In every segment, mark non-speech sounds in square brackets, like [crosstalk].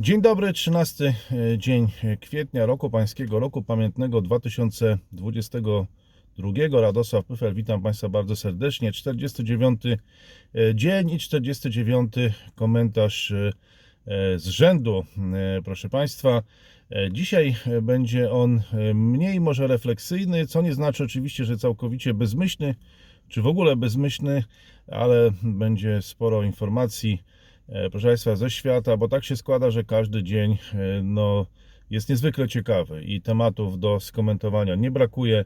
Dzień dobry, 13 dzień kwietnia roku pańskiego, roku pamiętnego 2022. Radosław Pyfel, witam Państwa bardzo serdecznie. 49 dzień i 49 komentarz e, z rzędu, e, proszę Państwa. E, Dzisiaj będzie on e, mniej może refleksyjny, co nie znaczy oczywiście, że całkowicie bezmyślny, czy w ogóle bezmyślny, ale będzie sporo informacji, e, proszę Państwa, ze świata, bo tak się składa, że każdy dzień e, no, jest niezwykle ciekawy i tematów do skomentowania nie brakuje.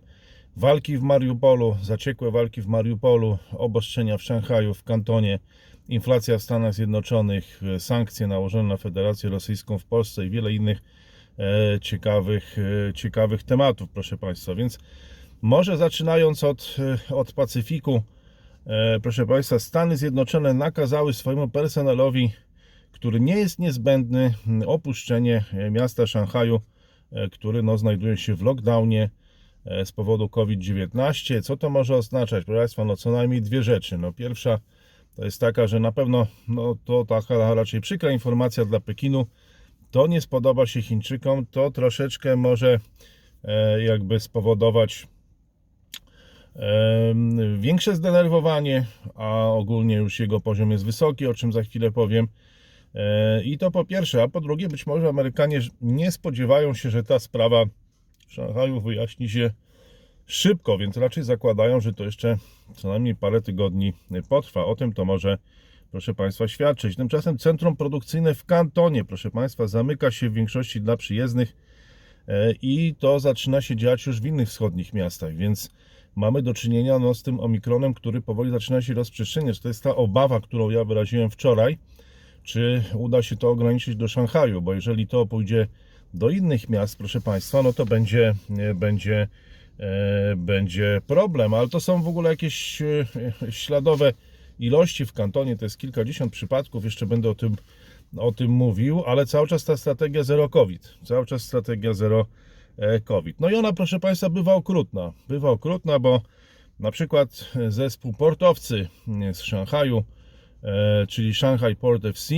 Walki w Mariupolu, zaciekłe walki w Mariupolu, obostrzenia w Szanghaju, w Kantonie, inflacja w Stanach Zjednoczonych, e, sankcje nałożone na Federację Rosyjską w Polsce i wiele innych e, ciekawych, e, ciekawych tematów, proszę Państwa. Więc może zaczynając od, e, od Pacyfiku, e, proszę Państwa, Stany Zjednoczone nakazały swojemu personelowi, który nie jest niezbędny, m, opuszczenie e, miasta Szanghaju, e, który no, znajduje się w lockdownie e, z powodu COVID-19. Co to może oznaczać? Proszę Państwa, no co najmniej dwie rzeczy. No, pierwsza to jest taka, że na pewno no, to taka raczej przykra informacja dla Pekinu. To nie spodoba się Chińczykom, to troszeczkę może e, jakby spowodować większe zdenerwowanie, a ogólnie już jego poziom jest wysoki, o czym za chwilę powiem. E, I to po pierwsze, a po drugie, być może Amerykanie nie spodziewają się, że ta sprawa w Szanghaju wyjaśni się szybko, więc raczej zakładają, że to jeszcze co najmniej parę tygodni potrwa. O tym to może, proszę Państwa, świadczyć. Tymczasem centrum produkcyjne w Kantonie, proszę Państwa, zamyka się w większości dla przyjezdnych e, i to zaczyna się dziać już w innych wschodnich miastach, więc mamy do czynienia no, z tym omikronem, który powoli zaczyna się rozprzestrzeniać. To jest ta obawa, którą ja wyraziłem wczoraj, czy uda się to ograniczyć do Szanghaju, bo jeżeli to pójdzie do innych miast, proszę Państwa, no to będzie, nie, będzie, e, będzie problem, ale to są w ogóle jakieś e, śladowe ilości w kantonie, to jest kilkadziesiąt przypadków, jeszcze będę o tym, o tym mówił, ale cały czas ta strategia zero COVID, cały czas strategia zero e, COVID. No i ona, proszę Państwa, bywa okrutna, bywa okrutna, bo na przykład zespół portowcy z Szanghaju, e, czyli Shanghai Port FC,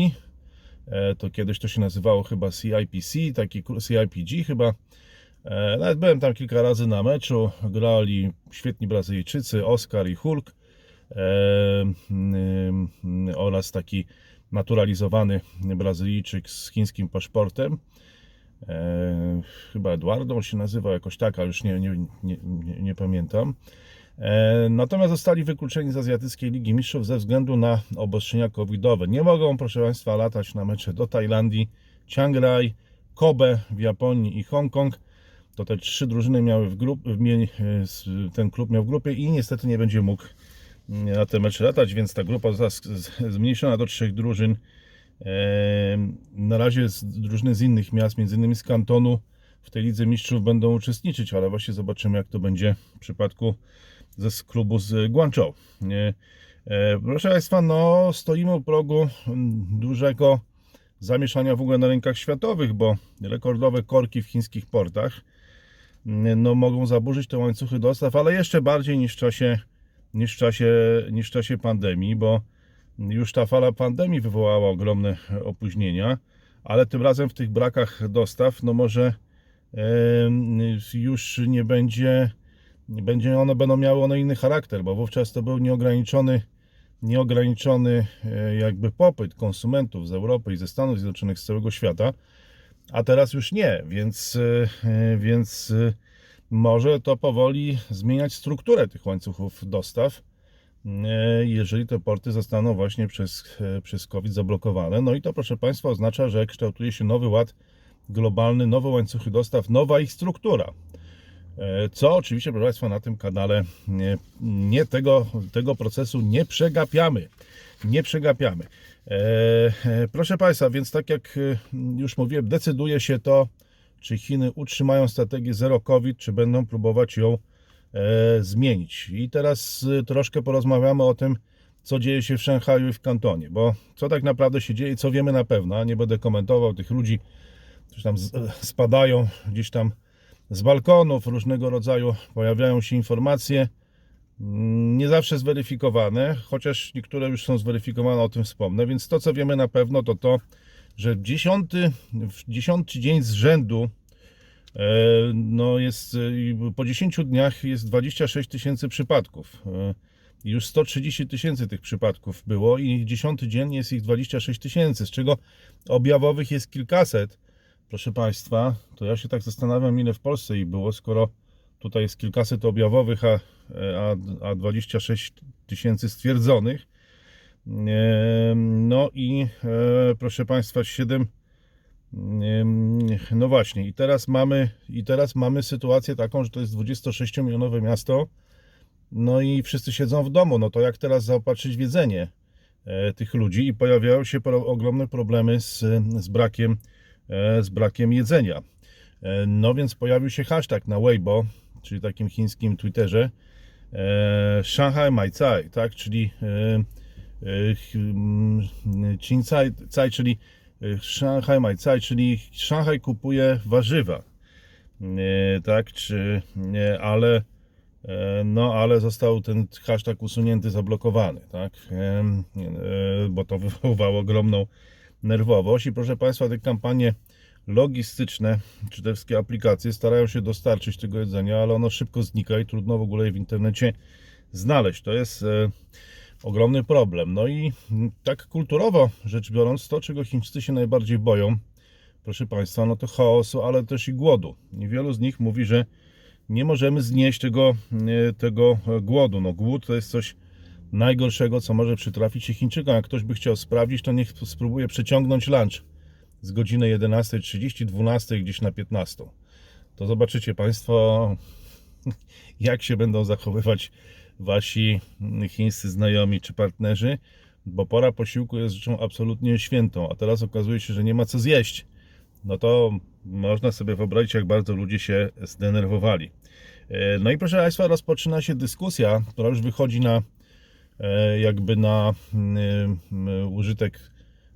e, to kiedyś to się nazywało chyba CIPC, taki CIPG chyba. E, Nawet byłem tam kilka razy na meczu, grali świetni Brazylijczycy, Oscar i Hulk e, oraz taki naturalizowany Brazylijczyk z chińskim paszportem. E, chyba Eduardo się nazywał jakoś tak, ale już nie, nie, nie, nie, pamiętam. E, Natomiast zostali wykluczeni z Azjatyckiej Ligi Mistrzów ze względu na obostrzenia covidowe. Nie mogą, proszę Państwa, latać na mecze do Tajlandii, Chiang Rai, Kobe w Japonii i Hongkong. To te trzy drużyny miały w grup, w, mie- e, ten klub miał w grupie i niestety nie będzie mógł na te mecze latać, więc ta grupa została zmniejszona do trzech drużyn. Na razie z drużyny z innych miast, między innymi z kantonu, w tej Lidze Mistrzów będą uczestniczyć, ale właśnie zobaczymy, jak to będzie w przypadku ze klubu z Guangzhou. E, Proszę Państwa, no stoimy u progu mm, dużego zamieszania w ogóle na rynkach światowych, bo rekordowe korki w chińskich portach mm, no, mogą zaburzyć te łańcuchy dostaw, ale jeszcze bardziej niż w czasie, niż w czasie, niż w czasie pandemii, bo już ta fala pandemii wywołała ogromne opóźnienia, ale tym razem w tych brakach dostaw, no może już nie będzie, będzie one, będą miały one inny charakter, bo wówczas to był nieograniczony, nieograniczony e, jakby popyt konsumentów z Europy i ze Stanów Zjednoczonych, z całego świata, a teraz już nie, więc, e, więc e, może to powoli zmieniać strukturę tych łańcuchów dostaw jeżeli te porty zostaną właśnie przez, e, przez COVID zablokowane. No i to, proszę Państwa, oznacza, że kształtuje się nowy ład globalny, nowe łańcuchy dostaw, nowa ich struktura. E, Co oczywiście, proszę Państwa, na tym kanale nie, nie tego, tego procesu nie przegapiamy. Nie przegapiamy. E, e, Proszę Państwa, więc tak jak e, już mówiłem, decyduje się to, czy Chiny utrzymają strategię zero COVID, czy będą próbować ją e, zmienić. I teraz e, troszkę porozmawiamy o tym, co dzieje się w Szanghaju i w Kantonie, bo co tak naprawdę się dzieje, co wiemy na pewno. Nie będę komentował tych ludzi, którzy tam e, spadają gdzieś tam z balkonów, różnego rodzaju pojawiają się informacje, mm, nie zawsze zweryfikowane, chociaż niektóre już są zweryfikowane, o tym wspomnę. Więc to, co wiemy na pewno, to to, że dziesiąty, dziesiąty dzień z rzędu e, no jest, e, po 10 dniach jest 26 tysięcy przypadków. E, Już 130 tysięcy tych przypadków było i dziesiąty dzień jest ich 26 tysięcy, z czego objawowych jest kilkaset. Proszę Państwa, to ja się tak zastanawiam, ile w Polsce ich było, skoro tutaj jest kilkaset objawowych, a, a, a 26 tysięcy stwierdzonych. E, No i e, proszę Państwa, 7. No właśnie, i teraz mamy, i teraz mamy sytuację taką, że to jest 26-milionowe miasto. No i wszyscy siedzą w domu. No to jak teraz zaopatrzyć w jedzenie e, tych ludzi? I pojawiają się ogromne problemy z, z, brakiem, e, z brakiem jedzenia. E, no więc pojawił się hashtag na Weibo, czyli takim chińskim Twitterze. Shanghai Mai Cai, tak? Czyli e, e, ch- mm, czyli Shanghai Mai Cai, czyli Szanghaj kupuje warzywa. Tak, czy ale e, no, ale został ten hashtag usunięty, zablokowany, tak? E, Bo to [laughs] wywoływało ogromną nerwowość i proszę Państwa, te kampanie logistyczne, czy te wszystkie aplikacje starają się dostarczyć tego jedzenia, ale ono szybko znika i trudno w ogóle je w internecie znaleźć. To jest e, ogromny problem. No i tak kulturowo rzecz biorąc, to czego Chińczycy się najbardziej boją, proszę Państwa, no to chaosu, ale też i głodu. I wielu z nich mówi, że nie możemy znieść tego, e, tego e, głodu. No głód to jest coś najgorszego, co może przytrafić się Chińczykom. Jak ktoś by chciał sprawdzić, to niech spróbuje przeciągnąć lunch z godziny 11.30, 12 gdzieś na 15. To zobaczycie Państwo, [laughs] jak się będą zachowywać Wasi chińscy znajomi czy partnerzy, bo pora posiłku jest rzeczą absolutnie świętą, a teraz okazuje się, że nie ma co zjeść. No to można sobie wyobrazić, jak bardzo ludzie się zdenerwowali. E, No i proszę Państwa, rozpoczyna się dyskusja, która już wychodzi na e, jakby na mm, mm, użytek,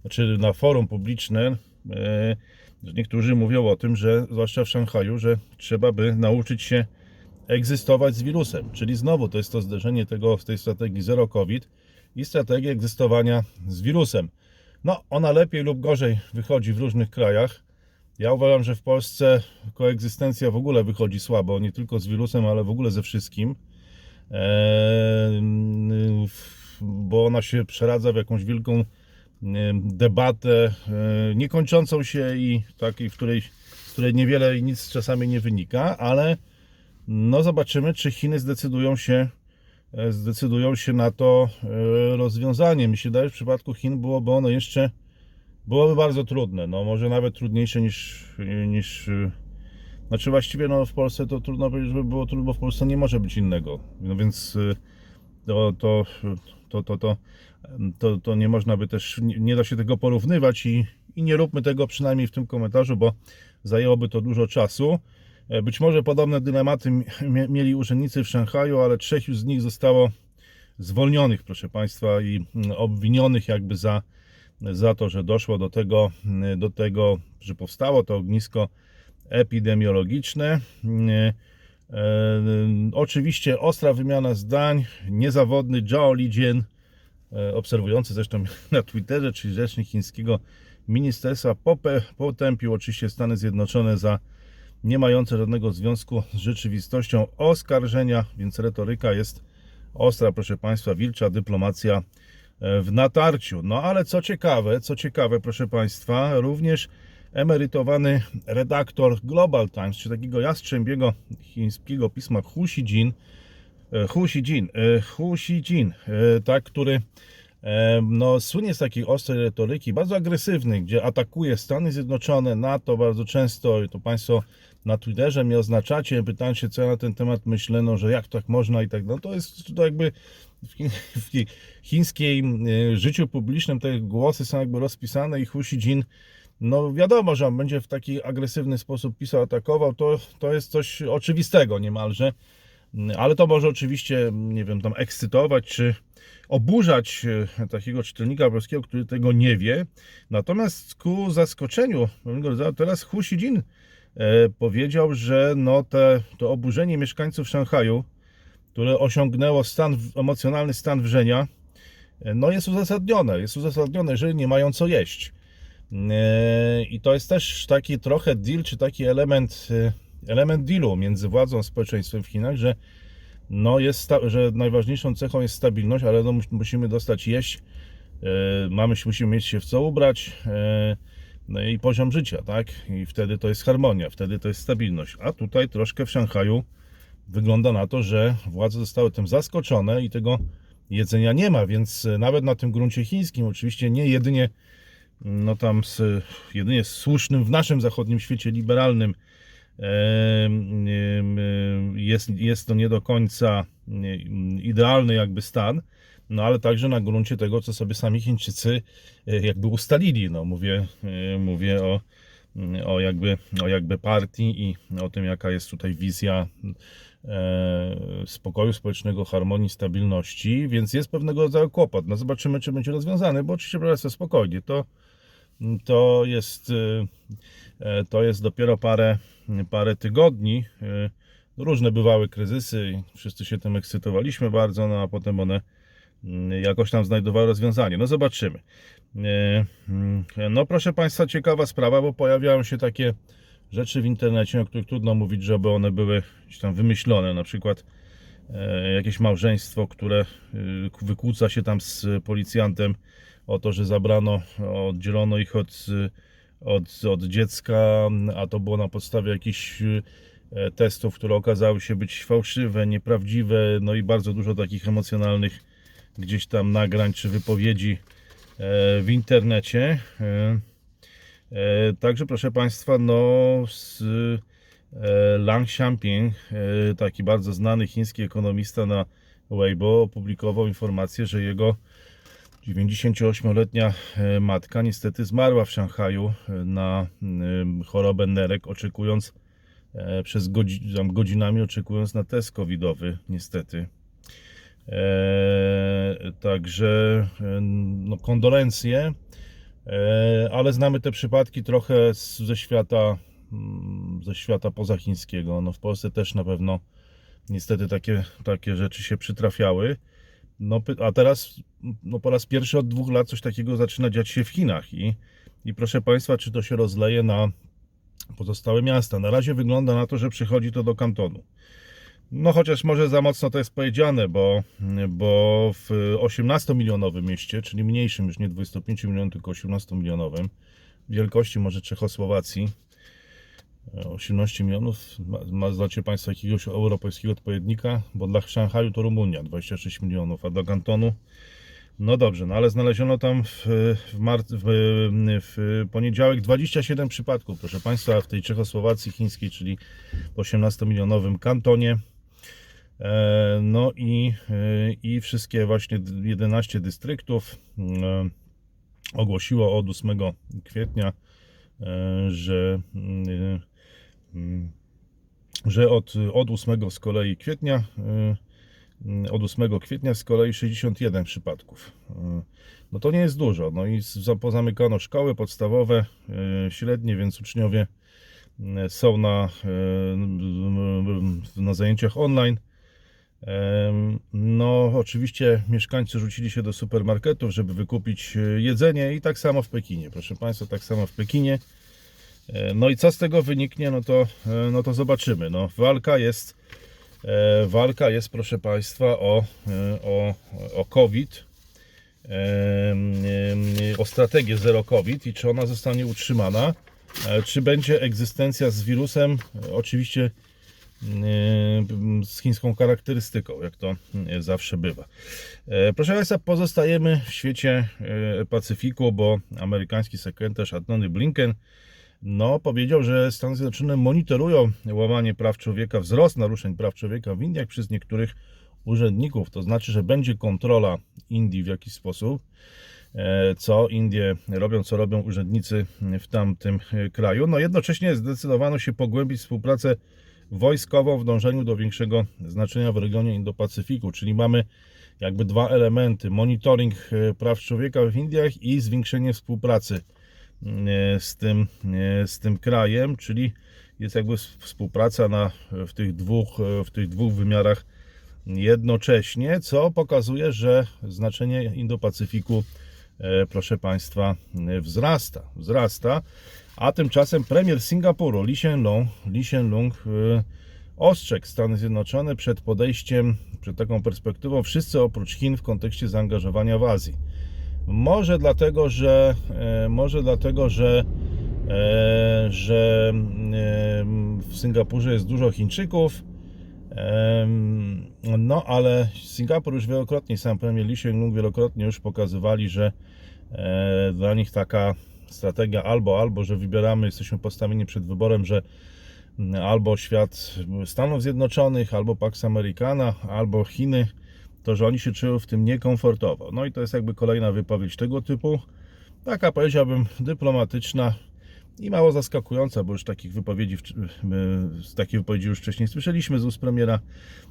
znaczy na forum publiczne, e, niektórzy mówią o tym, że zwłaszcza w Szanghaju, że trzeba by nauczyć się egzystować z wirusem. Czyli znowu to jest to zderzenie tego, tej strategii zero COVID i strategii egzystowania z wirusem. No, ona lepiej lub gorzej wychodzi w różnych krajach. Ja uważam, że w Polsce koegzystencja w ogóle wychodzi słabo, nie tylko z wirusem, ale w ogóle ze wszystkim. Eee, w- bo ona się przeradza w jakąś wielką em, debatę e, niekończącą się i takiej, w której, z której niewiele i nic czasami nie wynika, ale no zobaczymy, czy Chiny zdecydują się e, zdecydują się na to e, rozwiązanie. Mi się wydaje, że w przypadku Chin byłoby ono jeszcze byłoby bardzo trudne, no może nawet trudniejsze niż, niż e, znaczy właściwie no w Polsce to trudno powiedzieć, żeby było trudno, bo w Polsce nie może być innego. No więc to, to, to, to, to, to, to nie można by też, nie, nie da się tego porównywać i, i nie róbmy tego przynajmniej w tym komentarzu, bo zajęłoby to dużo czasu. E, Być może podobne dylematy [laughs] mie- mieli urzędnicy w Szanghaju, ale trzech już z nich zostało zwolnionych, proszę Państwa, i mm, obwinionych jakby za, za to, że doszło do tego, mm, do tego, że powstało to ognisko epidemiologiczne. Mm, E, oczywiście ostra wymiana zdań, niezawodny Zhao Lijian, e, obserwujący zresztą [laughs] na Twitterze, czyli rzecznik chińskiego ministerstwa, potępił oczywiście Stany Zjednoczone za nie mające żadnego związku z rzeczywistością oskarżenia, więc retoryka jest ostra, proszę Państwa, wilcza dyplomacja e, w natarciu. No ale co ciekawe, co ciekawe, proszę Państwa, również emerytowany redaktor Global Times, czy takiego jastrzębiego chińskiego pisma Hu Xijin, e, Hu Xijin, e, Hu Xijin, tak, który no, słynie z takiej ostrej retoryki, bardzo agresywnej, gdzie atakuje Stany Zjednoczone, NATO bardzo często, i to Państwo na Twitterze mnie oznaczacie, pytając się, co ja na ten temat myślę, no, że jak tak można i tak. No, to jest to jakby w, chi- [laughs] w chi- chińskiej e, życiu publicznym te głosy są jakby rozpisane i Hu Xijin no wiadomo, że on będzie w taki agresywny sposób pisał, atakował, to, to jest coś oczywistego niemalże, ale to może oczywiście, nie wiem, tam ekscytować, czy oburzać e, takiego czytelnika polskiego, który tego nie wie. Natomiast ku zaskoczeniu, pewnego rodzaju, teraz Hu Xijin e, powiedział, że no te, to oburzenie mieszkańców Szanghaju, które osiągnęło stan, emocjonalny stan wrzenia, e, no jest uzasadnione. Jest uzasadnione, jeżeli nie mają co jeść. E, I to jest też taki trochę deal, czy taki element, e, element dealu między władzą a społeczeństwem w Chinach, że no jest, że najważniejszą cechą jest stabilność, ale no mus- musimy dostać jeść, e, mamy, musimy mieć się w co ubrać, e, no i poziom życia, tak? I wtedy to jest harmonia, wtedy to jest stabilność. A tutaj troszkę w Szanghaju wygląda na to, że władze zostały tym zaskoczone i tego jedzenia nie ma, więc e, nawet na tym gruncie chińskim, oczywiście nie jedynie no tam z, jedynie słusznym w naszym zachodnim świecie liberalnym jest, jest to nie do końca idealny jakby stan, no ale także na gruncie tego, co sobie sami Chińczycy e, jakby ustalili. No, mówię, e, mówię o, o, jakby, o jakby partii i o tym, jaka jest tutaj wizja e, spokoju społecznego, harmonii, stabilności, więc jest pewnego rodzaju kłopot. No zobaczymy, czy będzie rozwiązany, bo oczywiście proszę spokojnie, to, to jest to jest dopiero parę, parę tygodni. Różne bywały kryzysy, wszyscy się tym ekscytowaliśmy bardzo, no a potem one jakoś tam znajdowały rozwiązanie. No zobaczymy. E, mm, No proszę Państwa, ciekawa sprawa, bo pojawiają się takie rzeczy w internecie, o których trudno mówić, żeby one były gdzieś tam wymyślone. Na przykład e, jakieś małżeństwo, które e, wykłóca się tam z policjantem o to, że zabrano, oddzielono ich od, od, od dziecka, a to było na podstawie jakichś testów, które okazały się być fałszywe, nieprawdziwe, no i bardzo dużo takich emocjonalnych gdzieś tam nagrań czy wypowiedzi e, w internecie. E, e, Także proszę Państwa, no z Lang Xiaoping, e, taki bardzo znany chiński ekonomista na Weibo opublikował informację, że jego 98-letnia e, matka niestety zmarła w Szanghaju na chorobę nerek, oczekując przez godzi- tam godzinami oczekując na test covidowy, niestety. E, Także e, no, kondolencje, e, ale znamy te przypadki trochę z, ze świata mm, ze świata pozachińskiego. No, w Polsce też na pewno niestety takie, takie rzeczy się przytrafiały. No, a teraz no, po raz pierwszy od dwóch lat coś takiego zaczyna dziać się w Chinach i, i proszę Państwa, czy to się rozleje na pozostałe miasta. Na razie wygląda na to, że przychodzi to do kantonu. No chociaż może za mocno to jest powiedziane, bo, bo w 18-milionowym mieście, czyli mniejszym, już nie 25 milionów, tylko 18-milionowym, wielkości może Czechosłowacji, 18 milionów, ma, znacie Państwo jakiegoś europejskiego odpowiednika, bo dla Szanghaju to Rumunia, 26 milionów, a dla kantonu no dobrze, no ale znaleziono tam w, w, mart, w, w poniedziałek 27 przypadków, proszę Państwa, w tej Czechosłowacji chińskiej, czyli w 18-milionowym kantonie. E, No i, e, i wszystkie właśnie 11 dystryktów e, ogłosiło od 8 kwietnia, że, że od, od 8 z kolei kwietnia od 8 kwietnia z kolei 61 przypadków. No to nie jest dużo. No i pozamykano szkoły podstawowe, średnie, więc uczniowie są na, na zajęciach online. No, oczywiście mieszkańcy rzucili się do supermarketów, żeby wykupić e, jedzenie i tak samo w Pekinie. Proszę Państwa, tak samo w Pekinie. E, No i co z tego wyniknie, no to, e, no to zobaczymy. No, walka jest, walka jest, proszę Państwa, o, o, o COVID, o strategię zero COVID i czy ona zostanie utrzymana, czy będzie egzystencja z wirusem, oczywiście z chińską charakterystyką, jak to e, zawsze bywa. E, Proszę Państwa, pozostajemy w świecie e, Pacyfiku, bo amerykański sekretarz Antony Blinken no, powiedział, że Stany Zjednoczone monitorują łamanie praw człowieka, wzrost naruszeń praw człowieka w Indiach przez niektórych urzędników. To znaczy, że będzie kontrola Indii w jakiś sposób, e, co Indie robią, co robią urzędnicy w tamtym kraju. No, jednocześnie zdecydowano się pogłębić współpracę wojskową w dążeniu do większego znaczenia w regionie Indo-Pacyfiku, czyli mamy jakby dwa elementy: monitoring e, praw człowieka w Indiach i zwiększenie współpracy e, z tym, e, z tym krajem, czyli jest jakby współpraca na, w, tych dwóch, w tych dwóch wymiarach jednocześnie, co pokazuje, że znaczenie Indo-Pacyfiku proszę Państwa, wzrasta, wzrasta, a tymczasem premier Singapuru Lee Hsien Loong, Lee Hsien Loong e, ostrzegł Stany Zjednoczone przed podejściem, przed taką perspektywą wszyscy oprócz Chin w kontekście zaangażowania w Azji. Może dlatego, że e, może dlatego, że e, że e, w Singapurze jest dużo Chińczyków. No, ale Singapur już wielokrotnie, sam premier Lee Hsien Loong wielokrotnie już pokazywali, że dla nich taka strategia albo, albo, że wybieramy, jesteśmy postawieni przed wyborem, że mm, albo świat Stanów Zjednoczonych, albo Pax Americana, albo Chiny, to że oni się czują w tym niekomfortowo. No i to jest jakby kolejna wypowiedź tego typu. Taka powiedziałbym dyplomatyczna i mało zaskakująca, bo już takich wypowiedzi, takiej wypowiedzi już wcześniej słyszeliśmy z ust premiera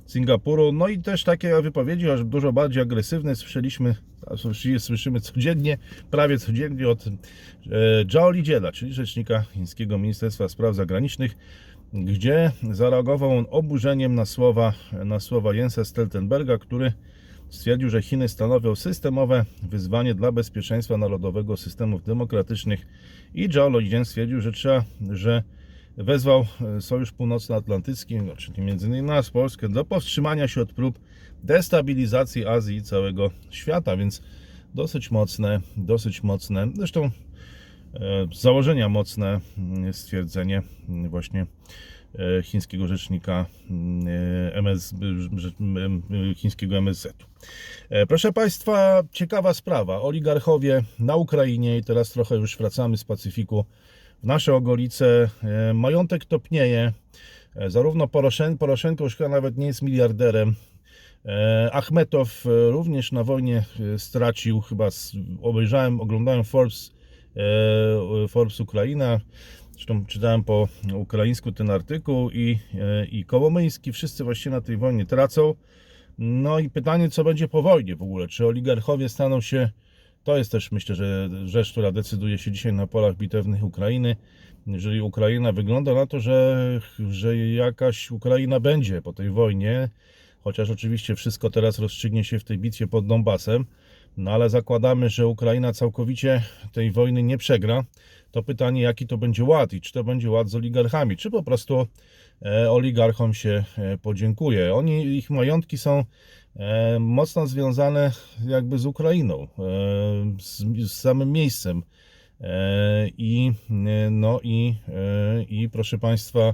Singapuru. No i też takie wypowiedzi, aż dużo bardziej agresywne słyszeliśmy, słyszymy codziennie, prawie codziennie od e, Zhao Lijiela, czyli rzecznika chińskiego Ministerstwa Spraw Zagranicznych, gdzie zareagował on oburzeniem na słowa, na słowa Jensa Stoltenberga, który stwierdził, że Chiny stanowią systemowe wyzwanie dla bezpieczeństwa narodowego systemów demokratycznych. I Zhao Lijian stwierdził, że trzeba, że wezwał e, Sojusz Północnoatlantycki, no, czyli między innymi nas, Polskę, do powstrzymania się od prób destabilizacji Azji i całego świata, więc dosyć mocne, dosyć mocne, zresztą e, z założenia mocne mm, stwierdzenie właśnie chińskiego rzecznika e, MS, chińskiego MSZ-u. E, Proszę Państwa, ciekawa sprawa. Oligarchowie na Ukrainie i teraz trochę już wracamy z Pacyfiku w nasze okolice. E, Majątek topnieje. E, Zarówno Poroszen, Poroszenko już chyba nawet nie jest miliarderem. E, Achmetow e, również na wojnie e, stracił, chyba obejrzałem, oglądałem Forbes, e, Forbes Ukraina, zresztą czytałem po ukraińsku ten artykuł i, e, i Kołomyński, wszyscy właściwie na tej wojnie tracą. No i pytanie, co będzie po wojnie w ogóle? Czy oligarchowie staną się. To jest też myślę, że rzecz, która decyduje się dzisiaj na polach bitewnych Ukrainy. Jeżeli Ukraina wygląda na to, że, że jakaś Ukraina będzie po tej wojnie, chociaż oczywiście wszystko teraz rozstrzygnie się w tej bitwie pod Donbasem, no ale zakładamy, że Ukraina całkowicie tej wojny nie przegra, to pytanie, jaki to będzie ład i czy to będzie ład z oligarchami, czy po prostu e, oligarchom się e, podziękuje. Oni, ich majątki są e, mocno związane jakby z Ukrainą, z, z samym miejscem. I no i, i proszę Państwa,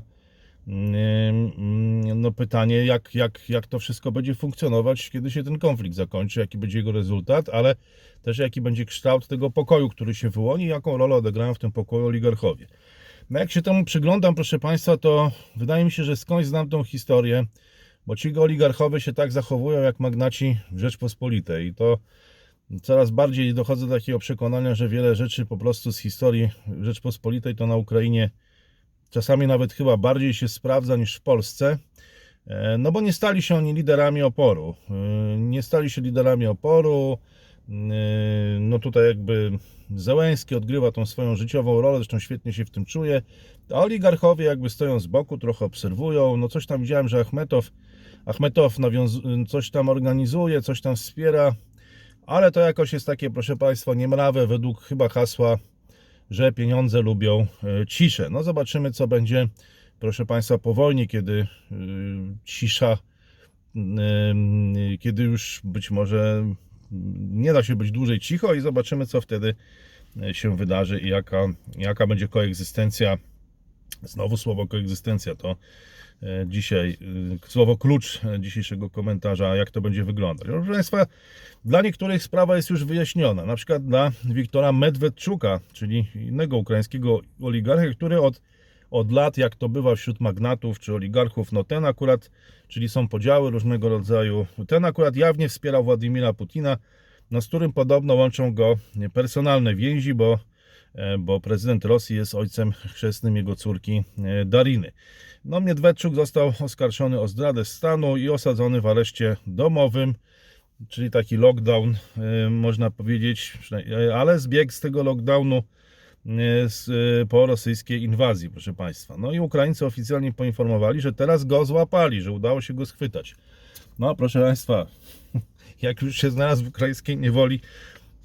no pytanie, jak, jak, jak to wszystko będzie funkcjonować, kiedy się ten konflikt zakończy, jaki będzie jego rezultat, ale też jaki będzie kształt tego pokoju, który się wyłoni, jaką rolę odegrają w tym pokoju oligarchowie. No jak się temu przyglądam, proszę Państwa, to wydaje mi się, że skądś znam tą historię, bo ci oligarchowie się tak zachowują jak magnaci w Rzeczpospolitej i to coraz bardziej dochodzę do takiego przekonania, że wiele rzeczy po prostu z historii Rzeczpospolitej to na Ukrainie czasami nawet chyba bardziej się sprawdza niż w Polsce. E, No bo nie stali się oni liderami oporu. E, Nie stali się liderami oporu. E, No tutaj jakby Zełęski odgrywa tą swoją życiową rolę, zresztą świetnie się w tym czuje. A oligarchowie jakby stoją z boku, trochę obserwują. No coś tam widziałem, że Achmetow, Achmetow coś tam organizuje, coś tam wspiera. Ale to jakoś jest takie, proszę Państwa, niemrawe według chyba hasła, że pieniądze lubią e, ciszę. No zobaczymy, co będzie, proszę Państwa, po wojnie, kiedy y, cisza, y, kiedy już być może nie da się być dłużej cicho i zobaczymy, co wtedy e, się wydarzy i jaka, jaka będzie koegzystencja. Znowu słowo koegzystencja to e, dzisiaj e, słowo klucz e, dzisiejszego komentarza, jak to będzie wyglądać. Proszę Państwa, dla niektórych sprawa jest już wyjaśniona. Na przykład dla Wiktora Medwedczuka, czyli innego ukraińskiego oligarchy, który od, od lat, jak to bywa wśród magnatów czy oligarchów, no ten akurat, czyli są podziały różnego rodzaju, ten akurat jawnie wspierał Władimira Putina, no z którym podobno łączą go personalne więzi, bo e, bo prezydent Rosji jest ojcem chrzestnym jego córki e, Dariny. No, Miedwedczuk został oskarżony o zdradę stanu i osadzony w areszcie domowym, czyli taki lockdown, e, można powiedzieć, e, ale zbiegł z tego lockdownu e, z, e, po rosyjskiej inwazji, proszę Państwa. No i Ukraińcy oficjalnie poinformowali, że teraz go złapali, że udało się go schwytać. No, proszę Państwa, [laughs] jak już się znalazł w ukraińskiej niewoli,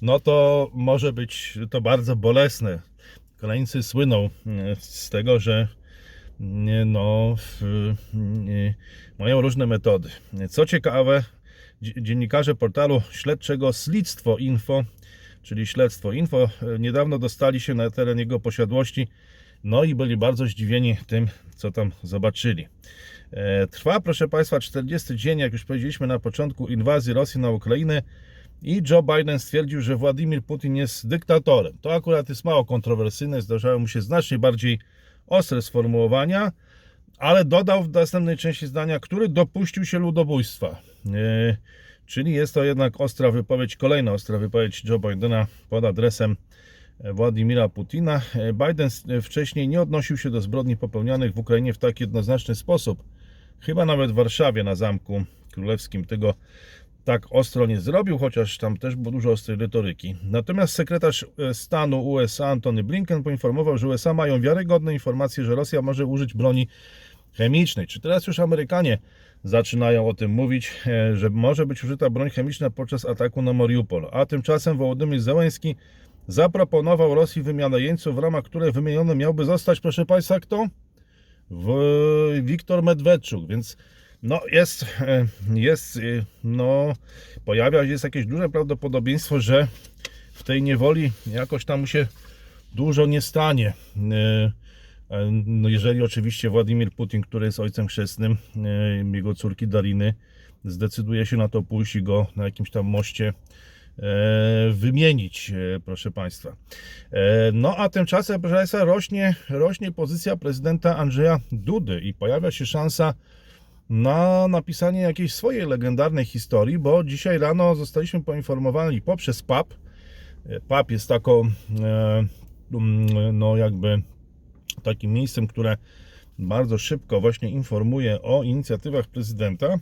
no to może być to bardzo bolesne. Ukraińcy słyną e, z tego, że nie, no, nie, mają różne metody. Co ciekawe, dzie- dziennikarze portalu śledczego Śledztwo Info, czyli Śledztwo Info, e, niedawno dostali się na teren jego posiadłości, no i byli bardzo zdziwieni tym, co tam zobaczyli. E, Trwa, proszę Państwa, 40 dzień, jak już powiedzieliśmy na początku, inwazji Rosji na Ukrainę i Joe Biden stwierdził, że Władimir Putin jest dyktatorem. To akurat jest mało kontrowersyjne, zdarzały mu się znacznie bardziej ostre sformułowania, ale dodał w następnej części zdania, który dopuścił się ludobójstwa. E, Czyli jest to jednak ostra wypowiedź, kolejna ostra wypowiedź Joe Bidena pod adresem Władimira Putina. E, Biden wcześniej nie odnosił się do zbrodni popełnianych w Ukrainie w tak jednoznaczny sposób. Chyba nawet w Warszawie na Zamku Królewskim tego tak ostro nie zrobił, chociaż tam też było dużo ostrej retoryki. Natomiast sekretarz e, stanu USA Antony Blinken poinformował, że USA mają wiarygodne informacje, że Rosja może użyć broni chemicznej. Czy teraz już Amerykanie zaczynają o tym mówić, e, że może być użyta broń chemiczna podczas ataku na Mariupol? A tymczasem Wołodymyr Zełenski zaproponował Rosji wymianę jeńców, w ramach której wymieniony miałby zostać, proszę Państwa, kto? w Wiktor Medwedczuk, więc no jest, e, jest, e, no pojawia się jest jakieś duże prawdopodobieństwo, że w tej niewoli jakoś tam mu się dużo nie stanie. E, No jeżeli oczywiście Władimir Putin, który jest ojcem chrzestnym jego córki Dariny, zdecyduje się na to pójść i go na jakimś tam moście wymienić, proszę Państwa. No a tymczasem, proszę Państwa, rośnie, rośnie pozycja prezydenta Andrzeja Dudy i pojawia się szansa na napisanie jakiejś swojej legendarnej historii, bo dzisiaj rano zostaliśmy poinformowani poprzez PAP. E, PAP jest taką, e, mm, no jakby takim miejscem, które bardzo szybko właśnie informuje o inicjatywach prezydenta,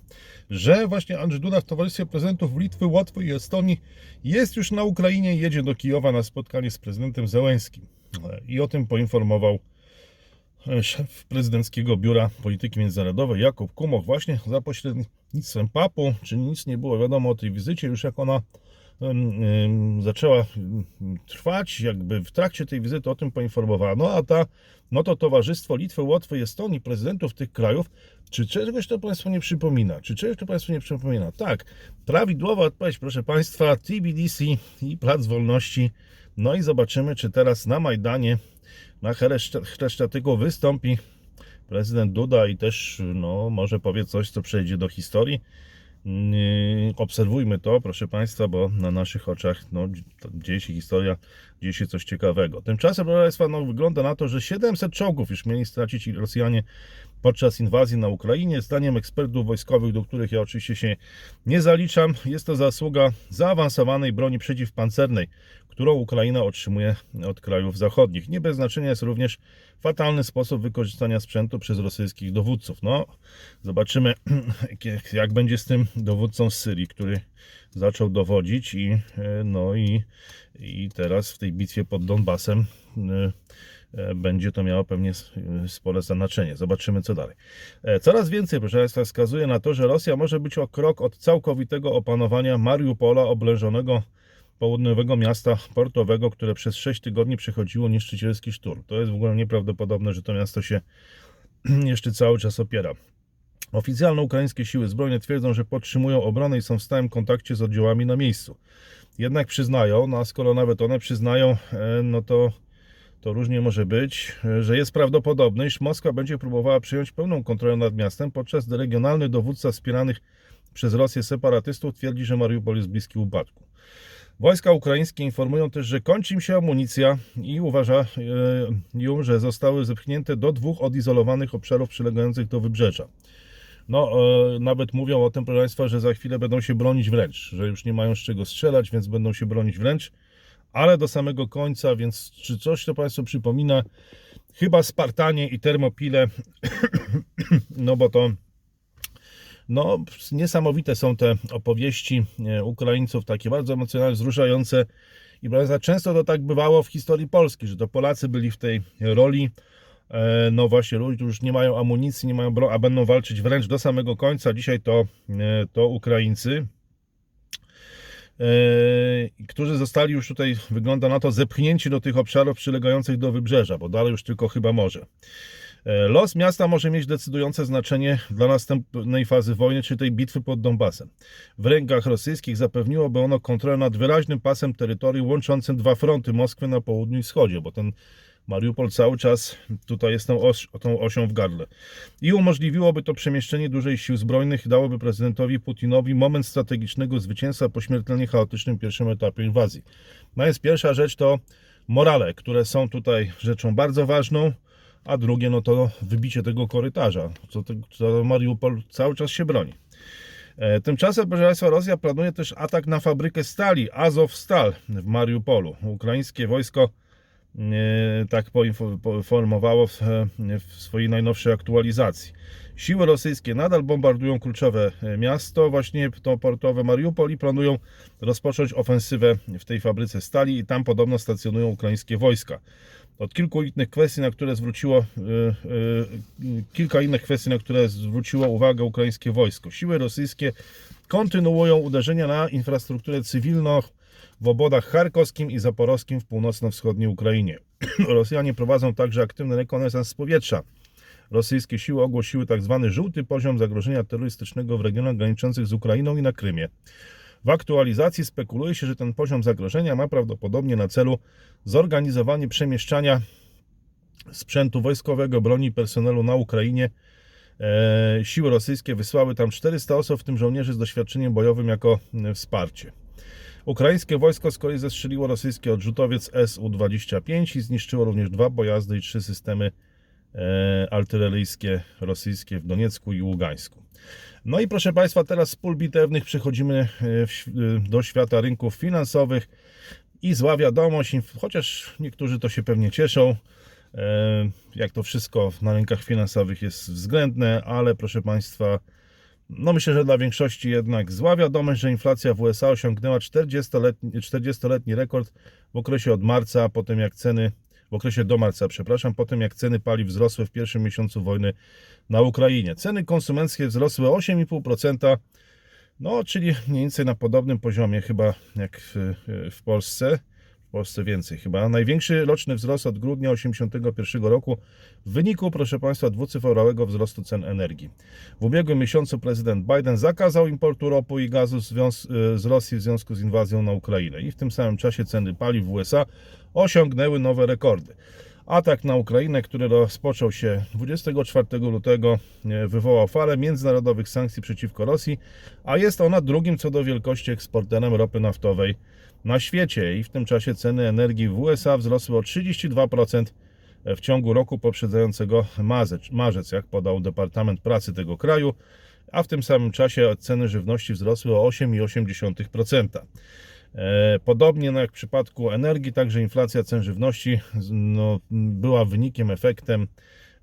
że właśnie Andrzej Duda w towarzystwie prezydentów Litwy, Łotwy i Estonii jest już na Ukrainie i jedzie do Kijowa na spotkanie z prezydentem Zełenskim. E, I o tym poinformował szef prezydenckiego biura polityki międzynarodowej Jakub Kumoch właśnie za pośrednictwem papu, czyli nic nie było wiadomo o tej wizycie, już jak ona zaczęła trwać, jakby w trakcie tej wizyty o tym poinformowano, a ta, no to Towarzystwo Litwy, Łotwy Estonii, prezydentów tych krajów, czy czegoś to Państwu nie przypomina? Czy czegoś to Państwu nie przypomina? Tak, prawidłowa odpowiedź, proszę Państwa, TBDC i Plac Wolności. No i zobaczymy, czy teraz na Majdanie, na Chreszczatyku wystąpi prezydent Duda i też no, może powie coś, co przejdzie do historii. Yy, Obserwujmy to, proszę Państwa, bo na naszych oczach no, dzieje się historia, dzieje się coś ciekawego. Tymczasem, proszę Państwa, no, wygląda na to, że 700 czołgów już mieli stracić Rosjanie podczas inwazji na Ukrainie. Zdaniem ekspertów wojskowych, do których ja oczywiście się nie zaliczam, jest to zasługa zaawansowanej broni przeciwpancernej, którą Ukraina otrzymuje od krajów zachodnich. Nie bez znaczenia jest również fatalny sposób wykorzystania sprzętu przez rosyjskich dowódców. No, zobaczymy, [clears throat] jak- będzie z tym dowódcą z Syrii, który zaczął dowodzić i, e, no i, i teraz w tej bitwie pod Donbasem e, będzie to miało pewnie e, spore znaczenie. Zobaczymy, co dalej. E, Coraz więcej, proszę Państwa, wskazuje na to, że Rosja może być o krok od całkowitego opanowania Mariupola, oblężonego południowego miasta portowego, które przez 6 tygodni przechodziło niszczycielski szturm. To jest w ogóle nieprawdopodobne, że to miasto się [clears throat] jeszcze cały czas opiera. Oficjalne ukraińskie siły zbrojne twierdzą, że podtrzymują obronę i są w stałym kontakcie z oddziałami na miejscu. Jednak przyznają, no a skoro nawet one przyznają, e, no to, to różnie może być, e, że jest prawdopodobne, iż Moskwa będzie próbowała przyjąć pełną kontrolę nad miastem, podczas gdy regionalny dowódca wspieranych przez Rosję separatystów twierdzi, że Mariupol jest bliski upadku. Wojska ukraińskie informują też, że kończy im się amunicja i uważają, że zostały zepchnięte do dwóch odizolowanych obszarów przylegających do wybrzeża. No, e, nawet mówią o tym, proszę Państwa, że za chwilę będą się bronić wręcz, że już nie mają z czego strzelać, więc będą się bronić wręcz, ale do samego końca, więc czy coś to Państwu przypomina? Chyba Spartanie i Termopile, no bo to no, niesamowite są te opowieści e, Ukraińców, takie bardzo emocjonalne, wzruszające. I Państwa, często to tak bywało w historii Polski, że to Polacy byli w tej roli. E, No właśnie, ludzie już nie mają amunicji, nie mają broni, a będą walczyć wręcz do samego końca. Dzisiaj to, e, to Ukraińcy. E, którzy zostali już tutaj, wygląda na to, zepchnięci do tych obszarów przylegających do wybrzeża, bo dalej już tylko chyba morze. E, Los miasta może mieć decydujące znaczenie dla następnej fazy wojny, czy tej bitwy pod Donbasem. W rękach rosyjskich zapewniłoby ono kontrolę nad wyraźnym pasem terytorium łączącym dwa fronty Moskwy na południu i wschodzie, bo ten Mariupol cały czas tutaj jest tą, os, tą osią w gardle. I umożliwiłoby to przemieszczenie dużej sił zbrojnych dałoby prezydentowi Putinowi moment strategicznego zwycięstwa po śmiertelnie chaotycznym pierwszym etapie inwazji. No jest pierwsza rzecz to morale, które są tutaj rzeczą bardzo ważną, a drugie no to wybicie tego korytarza, co, co Mariupol cały czas się broni. E, Tymczasem, proszę Państwa, Rosja planuje też atak na fabrykę stali Azovstal w Mariupolu. Ukraińskie wojsko tak poinfo- poinformowało w, w swojej najnowszej aktualizacji. Siły rosyjskie nadal bombardują kluczowe e, miasto, właśnie to portowe Mariupol i planują rozpocząć ofensywę w tej fabryce stali i tam podobno stacjonują ukraińskie wojska. Od kilku innych kwestii, na które zwróciło, kilka innych kwestii, na które zwróciło uwagę ukraińskie wojsko. Siły rosyjskie kontynuują uderzenia na infrastrukturę cywilną w obwodach charkowskim i zaporowskim w północno-wschodniej Ukrainie. [clears throat] Rosjanie prowadzą także aktywny rekonesans z powietrza. Rosyjskie siły ogłosiły tzw. żółty poziom zagrożenia terrorystycznego w regionach graniczących z Ukrainą i na Krymie. W aktualizacji spekuluje się, że ten poziom zagrożenia ma prawdopodobnie na celu zorganizowanie przemieszczania sprzętu wojskowego, broni i personelu na Ukrainie. E, siły rosyjskie wysłały tam 400 osób, w tym żołnierzy z doświadczeniem bojowym jako e, wsparcie. Ukraińskie wojsko z kolei zestrzeliło rosyjski odrzutowiec Su-25 i zniszczyło również dwa pojazdy i trzy systemy e, artyleryjskie rosyjskie w Doniecku i Ługańsku. No i proszę Państwa, teraz z pól bitewnych przechodzimy e, e, do świata rynków finansowych i zła wiadomość, chociaż niektórzy to się pewnie cieszą, jak to wszystko na rynkach finansowych jest względne, ale proszę Państwa, no myślę, że dla większości jednak zła wiadomość, że inflacja w USA osiągnęła 40-letni, 40-letni rekord w okresie od marca, po tym jak ceny, w okresie do marca, przepraszam, po tym jak ceny paliw wzrosły w pierwszym miesiącu wojny na Ukrainie. Ceny konsumenckie wzrosły o 8,5%, no czyli mniej więcej na podobnym poziomie chyba jak w, w Polsce. Polsce więcej chyba. Największy roczny wzrost od grudnia 1981 roku w wyniku, proszę Państwa, dwucyfrowego wzrostu cen energii. W ubiegłym miesiącu prezydent Biden zakazał importu ropy i gazu z Rosji w związku z inwazją na Ukrainę i w tym samym czasie ceny paliw w USA osiągnęły nowe rekordy. Atak na Ukrainę, który rozpoczął się 24 lutego, e, wywołał falę międzynarodowych sankcji przeciwko Rosji, a jest ona drugim co do wielkości eksporterem ropy naftowej na świecie i w tym czasie ceny energii w USA wzrosły o 32% w ciągu roku poprzedzającego marzec, jak podał Departament Pracy tego kraju, a w tym samym czasie ceny żywności wzrosły o 8,8%. E, Podobnie jak w przypadku energii, także inflacja cen żywności no, była wynikiem, efektem,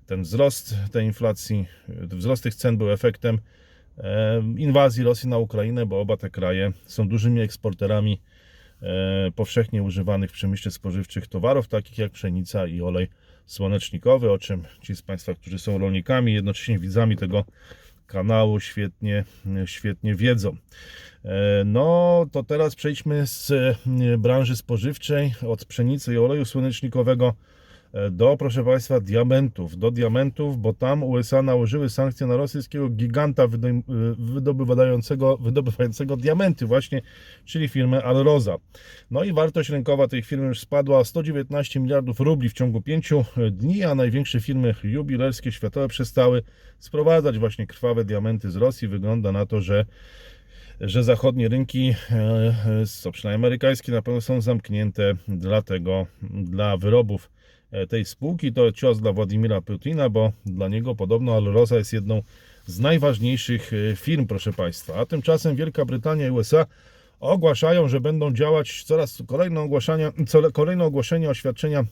ten wzrost tej inflacji, wzrost tych cen był efektem e, inwazji Rosji na Ukrainę, bo oba te kraje są dużymi eksporterami powszechnie używanych w przemyśle spożywczych towarów, takich jak pszenica i olej słonecznikowy, o czym ci z Państwa, którzy są rolnikami, jednocześnie widzami tego kanału świetnie, świetnie wiedzą. E, No to teraz przejdźmy z e, branży spożywczej, od pszenicy i oleju słonecznikowego e, do, proszę Państwa, diamentów. Do diamentów, bo tam USA nałożyły sankcje na rosyjskiego giganta e, wydobywającego, wydobywającego diamenty właśnie, czyli firmę Alroza. No i wartość rynkowa tej firmy już spadła o 119 miliardów rubli w ciągu 5 dni, a największe firmy jubilerskie światowe przestały sprowadzać właśnie krwawe diamenty z Rosji. Wygląda na to, że że zachodnie rynki, e, e, co przynajmniej amerykańskie, na pewno są zamknięte dlatego dla wyrobów e, tej spółki. To cios dla Władimira Putina, bo dla niego podobno Alrosa jest jedną z najważniejszych e, firm, proszę Państwa. A tymczasem Wielka Brytania i USA ogłaszają, że będą działać coraz kolejne ogłaszania, kolejne ogłoszenia oświadczenia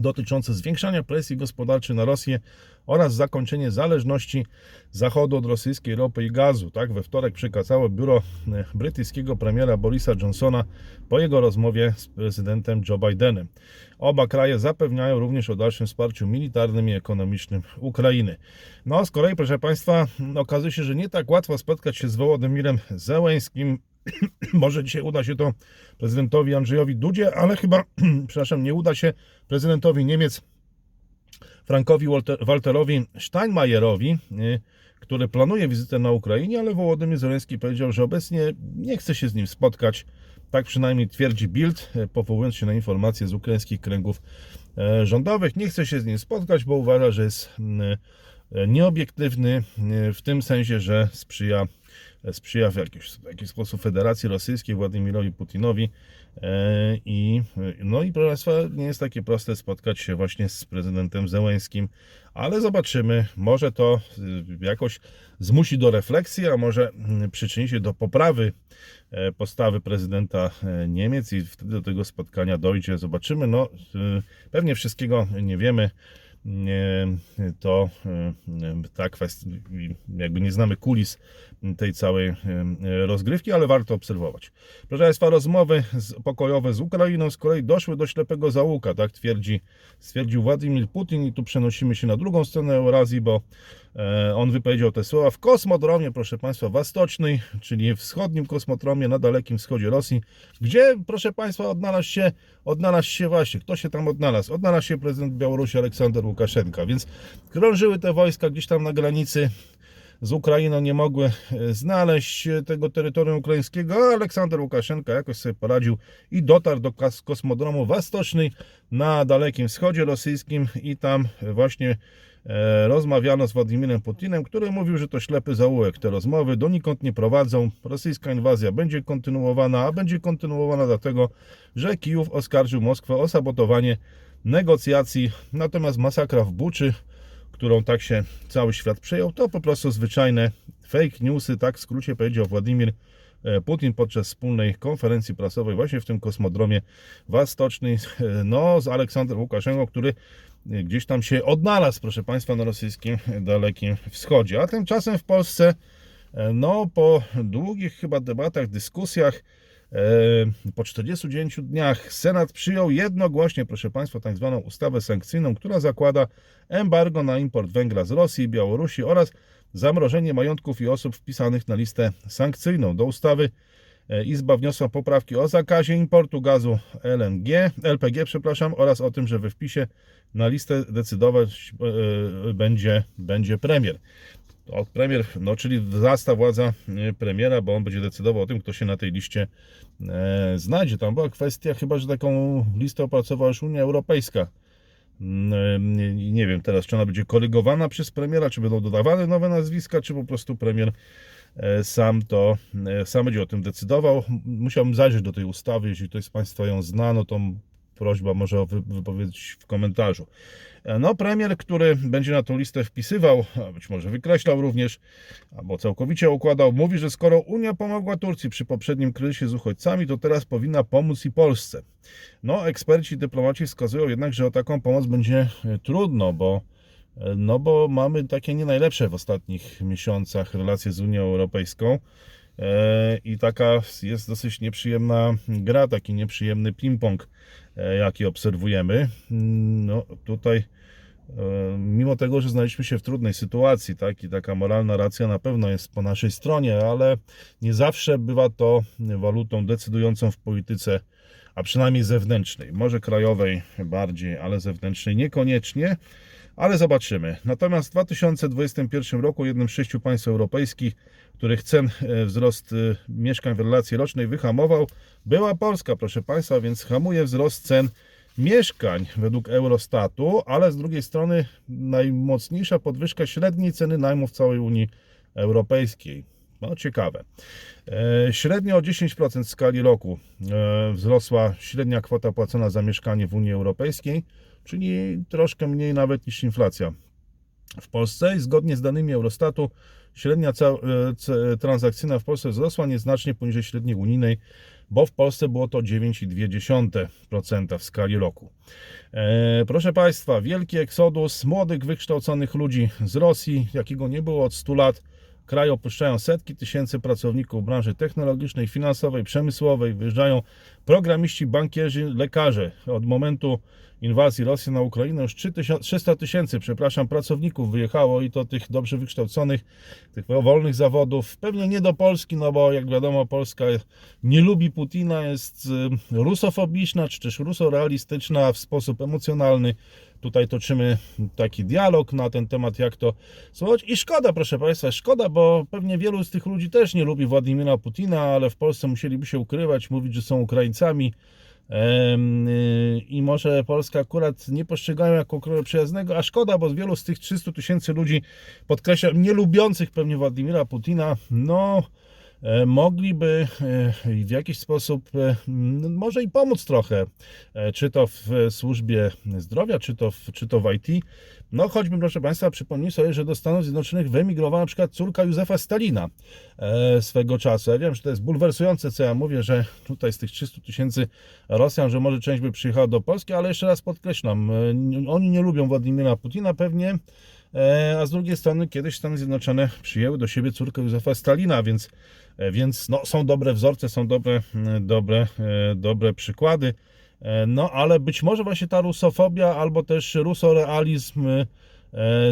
dotyczące zwiększania presji gospodarczej na Rosję oraz zakończenie zależności Zachodu od rosyjskiej ropy i gazu. Tak, we wtorek przekazało biuro e, brytyjskiego premiera Borisa Johnsona po jego rozmowie z prezydentem Joe Bidenem. Oba kraje zapewniają również o dalszym wsparciu militarnym i ekonomicznym Ukrainy. No, z kolei, proszę Państwa, okazuje się, że nie tak łatwo spotkać się z Wołodymirem Zełęskim, [clears throat] Może dzisiaj uda się to prezydentowi Andrzejowi Dudzie, ale chyba, [clears throat] przepraszam, nie uda się prezydentowi Niemiec Frankowi Walter- Walterowi Steinmeierowi, y, który planuje wizytę na Ukrainie, ale Wołodymyr Zelenski powiedział, że obecnie nie chce się z nim spotkać. Tak przynajmniej twierdzi Bild, y, powołując się na informacje z ukraińskich kręgów e, rządowych. Nie chce się z nim spotkać, bo uważa, że jest nieobiektywny y, w tym sensie, że sprzyja sprzyja w jakiś, w jakiś sposób Federacji Rosyjskiej, Władimirowi Putinowi. E, I, no i proszę Państwa, nie jest takie proste spotkać się właśnie z prezydentem Zełęskim, ale zobaczymy, może to jakoś zmusi do refleksji, a może mm, przyczyni się do poprawy e, postawy prezydenta e, Niemiec i wtedy do tego spotkania dojdzie. Zobaczymy, no pewnie wszystkiego nie wiemy to e, ta kwestia, jakby nie znamy kulis tej całej e, rozgrywki, ale warto obserwować. Proszę Państwa, rozmowy pokojowe z Ukrainą z kolei doszły do ślepego załuka, tak twierdzi, stwierdził Władimir Putin i tu przenosimy się na drugą stronę Eurazji, bo e, on wypowiedział te słowa w kosmodromie, proszę Państwa, Wastocznej, czyli wschodnim kosmodromie na dalekim wschodzie Rosji, gdzie, proszę Państwa, odnalazł się, odnalazł się właśnie, kto się tam odnalazł? Odnalazł się prezydent Białorusi Aleksander Łukaszenka, więc krążyły te wojska gdzieś tam na granicy z Ukrainą, nie mogły e, znaleźć tego terytorium ukraińskiego, a Aleksander Łukaszenka jakoś sobie poradził i dotarł do kosmodromu Wastocznej na Dalekim Wschodzie rosyjskim i tam właśnie e, rozmawiano z Władimirem Putinem, który mówił, że to ślepy zaułek. Te rozmowy donikąd nie prowadzą. Rosyjska inwazja będzie kontynuowana, a będzie kontynuowana dlatego, że Kijów oskarżył Moskwę o sabotowanie negocjacji. Natomiast masakra w Buczy, którą tak się cały świat przejął, to po prostu zwyczajne fake newsy, tak w skrócie powiedział Władimir e, Putin podczas wspólnej konferencji prasowej właśnie w tym kosmodromie Wastocznej, e, no z Aleksandrem Łukaszenką, który e, gdzieś tam się odnalazł, proszę Państwa, na rosyjskim Dalekim Wschodzie. A tymczasem w Polsce, e, no po długich chyba debatach, dyskusjach, e, po 49 dniach Senat przyjął jednogłośnie, proszę Państwa, tak zwaną ustawę sankcyjną, która zakłada embargo na import węgla z Rosji i Białorusi oraz zamrożenie majątków i osób wpisanych na listę sankcyjną. Do ustawy e, Izba wniosła poprawki o zakazie importu gazu LNG, LPG, przepraszam, oraz o tym, że we wpisie na listę decydować e, będzie, będzie premier. O, premier, no czyli wzrasta władza e, premiera, bo on będzie decydował o tym, kto się na tej liście e, znajdzie. Tam była kwestia chyba, że taką listę opracowała już Unia Europejska. Nie, nie wiem teraz, czy ona będzie korygowana przez premiera, czy będą dodawane nowe nazwiska, czy po prostu premier e, sam to, e, sam będzie o tym decydował. Musiałbym zajrzeć do tej ustawy, jeśli ktoś z Państwa ją zna, no to prośba może o wy- wypowiedź w komentarzu. E, No, premier, który będzie na tą listę wpisywał, być może wykreślał również, albo całkowicie układał, mówi, że skoro Unia pomogła Turcji przy poprzednim kryzysie z uchodźcami, to teraz powinna pomóc i Polsce. No, eksperci, dyplomaci wskazują jednak, że o taką pomoc będzie e, trudno, bo e, no bo mamy takie nie najlepsze w ostatnich miesiącach relacje z Unią Europejską i taka jest dosyć nieprzyjemna gra, taki nieprzyjemny ping-pong, jaki obserwujemy. No tutaj e, mimo tego, że znaleźliśmy się w trudnej sytuacji, tak, i taka moralna racja na pewno jest po naszej stronie, ale nie zawsze bywa to walutą decydującą w polityce, a przynajmniej zewnętrznej, może krajowej bardziej, ale zewnętrznej niekoniecznie, ale zobaczymy. Natomiast w 2021 roku jednym z sześciu państw europejskich, których cen wzrost e, mieszkań w relacji rocznej wyhamował, była Polska, proszę Państwa, więc hamuje wzrost cen mieszkań według Eurostatu, ale z drugiej strony najmocniejsza podwyżka średniej ceny najmu w całej Unii Europejskiej. No ciekawe. E, Średnio o 10% w skali roku e, wzrosła średnia kwota płacona za mieszkanie w Unii Europejskiej, czyli troszkę mniej nawet niż inflacja w Polsce i zgodnie z danymi Eurostatu średnia e, transakcyjna w Polsce wzrosła nieznacznie poniżej średniej unijnej, bo w Polsce było to 9,2% w skali roku. E, proszę Państwa, wielki eksodus młodych, wykształconych ludzi z Rosji, jakiego nie było od 100 lat, kraj opuszczają setki tysięcy pracowników branży technologicznej, finansowej, przemysłowej, wyjeżdżają programiści, bankierzy, lekarze. Od momentu inwazji Rosji na Ukrainę już 3000 300 tysięcy, przepraszam, pracowników wyjechało i to tych dobrze wykształconych, tych wolnych zawodów. Pewnie nie do Polski, no bo jak wiadomo Polska nie lubi Putina, jest rusofobiczna, czy też rusorealistyczna w sposób emocjonalny. Tutaj toczymy taki dialog na ten temat, jak to słuchać. I szkoda, proszę Państwa, szkoda, bo pewnie wielu z tych ludzi też nie lubi Władimira Putina, ale w Polsce musieliby się ukrywać, mówić, że są Ukraińcami. Y, I może Polska akurat nie postrzegają jako kraja przyjaznego, a szkoda, bo wielu z tych 300 tysięcy ludzi, podkreślam, nie lubiących pewnie Władimira Putina, no mogliby e, w jakiś sposób e, może i pomóc trochę, e, czy to w służbie zdrowia, czy to w, czy to w IT. No choćby, proszę Państwa, przypomnij sobie, że do Stanów Zjednoczonych wyemigrowała na przykład córka Józefa Stalina e, swego czasu. Ja wiem, że to jest bulwersujące, co ja mówię, że tutaj z tych 300 tysięcy Rosjan, że może część by przyjechała do Polski, ale jeszcze raz podkreślam, e, oni nie lubią Władimira Putina pewnie, e, a z drugiej strony kiedyś Stany Zjednoczone przyjęły do siebie córkę Józefa Stalina, więc, e, więc no, są dobre wzorce, są dobre, m, dobre, e, dobre przykłady. E, No, ale być może właśnie ta rusofobia albo też rusorealizm e,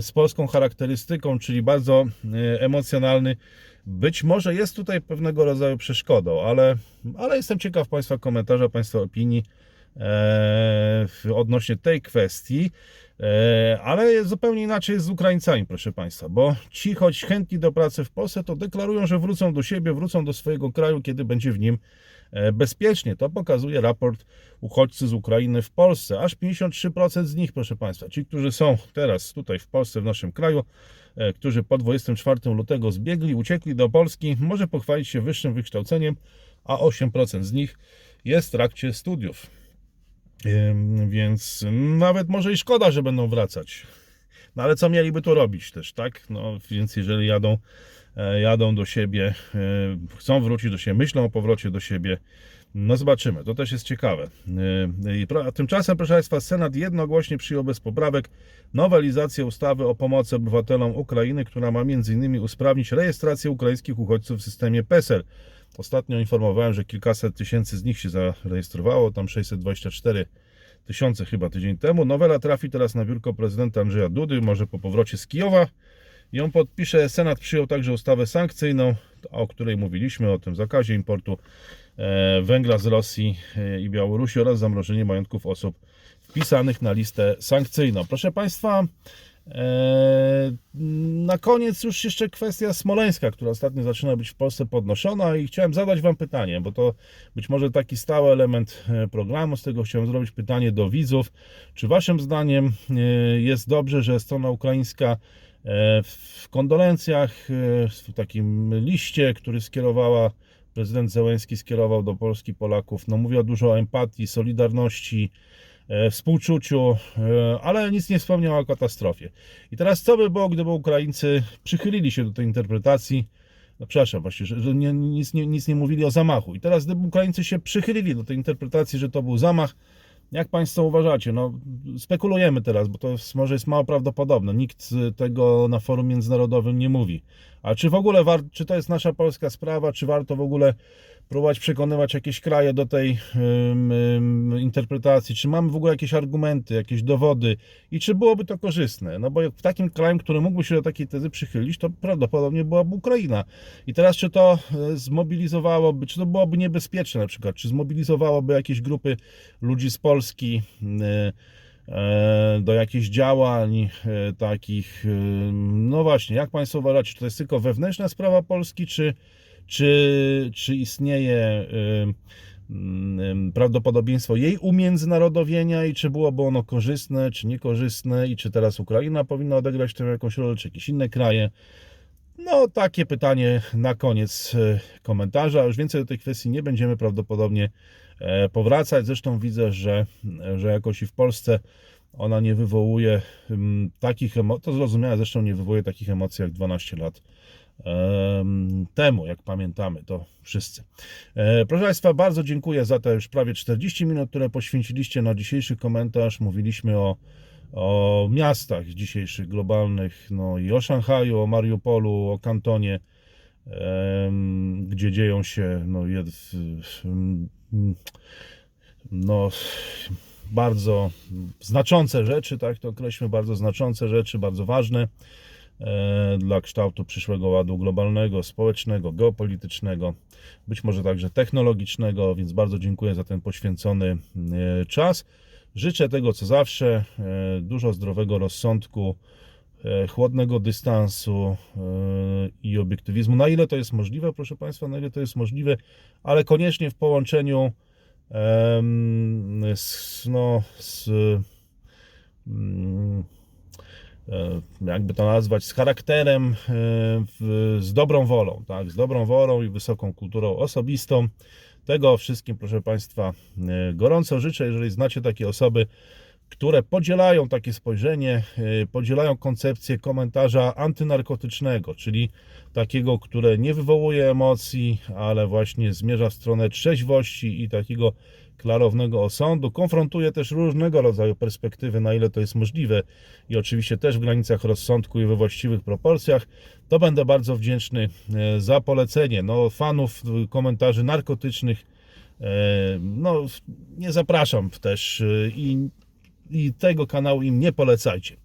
z polską charakterystyką, czyli bardzo e, emocjonalny, być może jest tutaj pewnego rodzaju przeszkodą, ale, ale jestem ciekaw Państwa komentarza, Państwa opinii e, odnośnie tej kwestii. E, Ale zupełnie inaczej jest z Ukraińcami, proszę Państwa, bo ci, choć chętni do pracy w Polsce, to deklarują, że wrócą do siebie, wrócą do swojego kraju, kiedy będzie w nim e, bezpiecznie. To pokazuje raport uchodźcy z Ukrainy w Polsce. Aż 53% z nich, proszę Państwa, ci, którzy są teraz tutaj w Polsce, w naszym kraju, e, którzy po 24 lutego zbiegli, uciekli do Polski, może pochwalić się wyższym wykształceniem, a 8% z nich jest w trakcie studiów. Więc nawet może i szkoda, że będą wracać. No ale co mieliby tu robić też, tak? No więc jeżeli jadą, e, jadą do siebie, e, chcą wrócić do siebie, myślą o powrocie do siebie, no zobaczymy, to też jest ciekawe. E, A tymczasem, proszę Państwa, Senat jednogłośnie przyjął bez poprawek nowelizację ustawy o pomocy obywatelom Ukrainy, która ma m.in. usprawnić rejestrację ukraińskich uchodźców w systemie PESEL. Ostatnio informowałem, że kilkaset tysięcy z nich się zarejestrowało, tam 624 tysiące chyba tydzień temu. Nowela trafi teraz na biurko prezydenta Andrzeja Dudy, może po powrocie z Kijowa. Ją podpisze. Senat przyjął także ustawę sankcyjną, o której mówiliśmy, o tym zakazie importu e, węgla z Rosji e, i Białorusi oraz zamrożenie majątków osób wpisanych na listę sankcyjną. Proszę Państwa, na koniec już jeszcze kwestia smoleńska, która ostatnio zaczyna być w Polsce podnoszona i chciałem zadać Wam pytanie, bo to być może taki stały element e, programu, z tego chciałem zrobić pytanie do widzów. Czy Waszym zdaniem e, jest dobrze, że strona ukraińska e, w kondolencjach, e, w takim liście, który skierowała prezydent Zełenski skierował do Polski Polaków, no mówiła dużo o empatii, solidarności, e, współczuciu, e, ale nic nie wspomniał o katastrofie. I teraz co by było, gdyby Ukraińcy przychylili się do tej interpretacji, no przepraszam właśnie, że, nie, nic, nie, nic nie mówili o zamachu. I teraz gdyby Ukraińcy się przychylili do tej interpretacji, że to był zamach, jak Państwo uważacie? No, spekulujemy teraz, bo to może jest mało prawdopodobne. Nikt tego na forum międzynarodowym nie mówi. A czy w ogóle, czy to jest nasza polska sprawa, czy warto w ogóle próbować przekonywać jakieś kraje do tej ym, ym, interpretacji? Czy mamy w ogóle jakieś argumenty, jakieś dowody i czy byłoby to korzystne? No bo w takim krajem, który mógłby się do takiej tezy przychylić, to prawdopodobnie byłaby Ukraina. I teraz czy to e, zmobilizowałoby, czy to byłoby niebezpieczne na przykład, czy zmobilizowałoby jakieś grupy ludzi z Polski e, do jakichś działań e, takich, e, no właśnie, jak Państwo uważacie, czy to jest tylko wewnętrzna sprawa Polski, czy, czy, czy istnieje e, prawdopodobieństwo jej umiędzynarodowienia i czy byłoby ono korzystne, czy niekorzystne i czy teraz Ukraina powinna odegrać w tym jakąś rolę, czy jakieś inne kraje. No, takie pytanie na koniec e, komentarza. Już więcej do tej kwestii nie będziemy prawdopodobnie e, powracać. Zresztą widzę, że, że jakoś i w Polsce ona nie wywołuje mm, takich emocji, to zrozumiałe, zresztą nie wywołuje takich emocji jak 12 lat em, temu, jak pamiętamy, to wszyscy. E, Proszę Państwa, bardzo dziękuję za te już prawie 40 minut, które poświęciliście na dzisiejszy komentarz. Mówiliśmy o o miastach dzisiejszych globalnych, no i o Szanghaju, o Mariupolu, o Kantonie, gdzie dzieją się no, no, bardzo znaczące rzeczy, tak to określmy, bardzo znaczące rzeczy, bardzo ważne e, dla kształtu przyszłego ładu globalnego, społecznego, geopolitycznego, być może także technologicznego, więc bardzo dziękuję za ten poświęcony e, czas. Życzę tego co zawsze, e, dużo zdrowego rozsądku, chłodnego dystansu e, i obiektywizmu. Na ile to jest możliwe, proszę Państwa, na ile to jest możliwe, ale koniecznie w połączeniu z, no, z mm, e, jakby to nazwać, z charakterem, e, z dobrą wolą, tak, z dobrą wolą i wysoką kulturą osobistą. Tego wszystkim, proszę Państwa, e, gorąco życzę, jeżeli znacie takie osoby, które podzielają takie spojrzenie, e, podzielają koncepcję komentarza antynarkotycznego, czyli takiego, które nie wywołuje emocji, ale właśnie zmierza w stronę trzeźwości i takiego klarownego osądu. Konfrontuje też różnego rodzaju perspektywy, na ile to jest możliwe i oczywiście też w granicach rozsądku i we właściwych proporcjach. To będę bardzo wdzięczny e, za polecenie. No, fanów e, komentarzy narkotycznych no, nie zapraszam też i i tego kanału im nie polecajcie.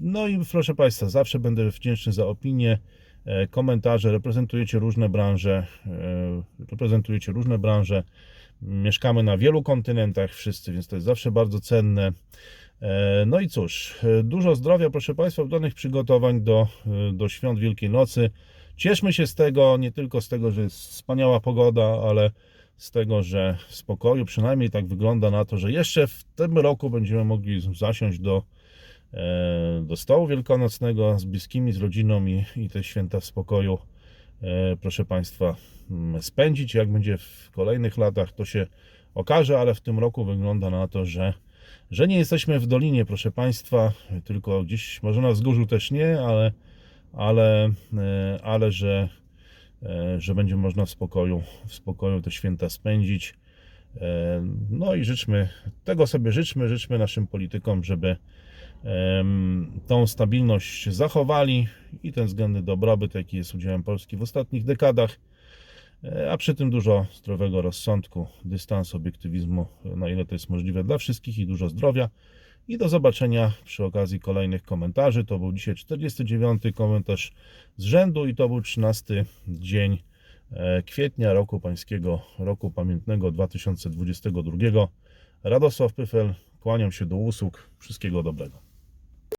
No i proszę Państwa, zawsze będę wdzięczny za opinie, e, komentarze. Reprezentujecie różne branże, e, reprezentujecie różne branże. Mieszkamy na wielu kontynentach wszyscy, więc to jest zawsze bardzo cenne. E, No i cóż, dużo zdrowia, proszę Państwa, udanych przygotowań do, do świąt Wielkiej Nocy. Cieszmy się z tego, nie tylko z tego, że jest wspaniała pogoda, ale z tego, że w spokoju, przynajmniej tak wygląda na to, że jeszcze w tym roku będziemy mogli zasiąść do, e, do stołu wielkanocnego z bliskimi, z rodziną i, i te święta w spokoju, e, proszę Państwa, mm, spędzić. Jak będzie w kolejnych latach, to się okaże, ale w tym roku wygląda na to, że, że nie jesteśmy w dolinie, proszę Państwa, tylko gdzieś, może na wzgórzu też nie, ale, ale, e, ale że że będzie można w spokoju, w spokoju te święta spędzić. E, No i życzmy, tego sobie życzmy, życzmy naszym politykom, żeby tą stabilność zachowali i ten względny dobrobyt, jaki jest udziałem Polski w ostatnich dekadach, e, a przy tym dużo zdrowego rozsądku, dystansu, obiektywizmu, na ile to jest możliwe dla wszystkich i dużo zdrowia. I do zobaczenia przy okazji kolejnych komentarzy. To był dzisiaj 49 komentarz z rzędu i to był 13 dzień e, kwietnia roku pańskiego, roku pamiętnego 2022. Radosław Pyfel, kłaniam się do usług. Wszystkiego dobrego.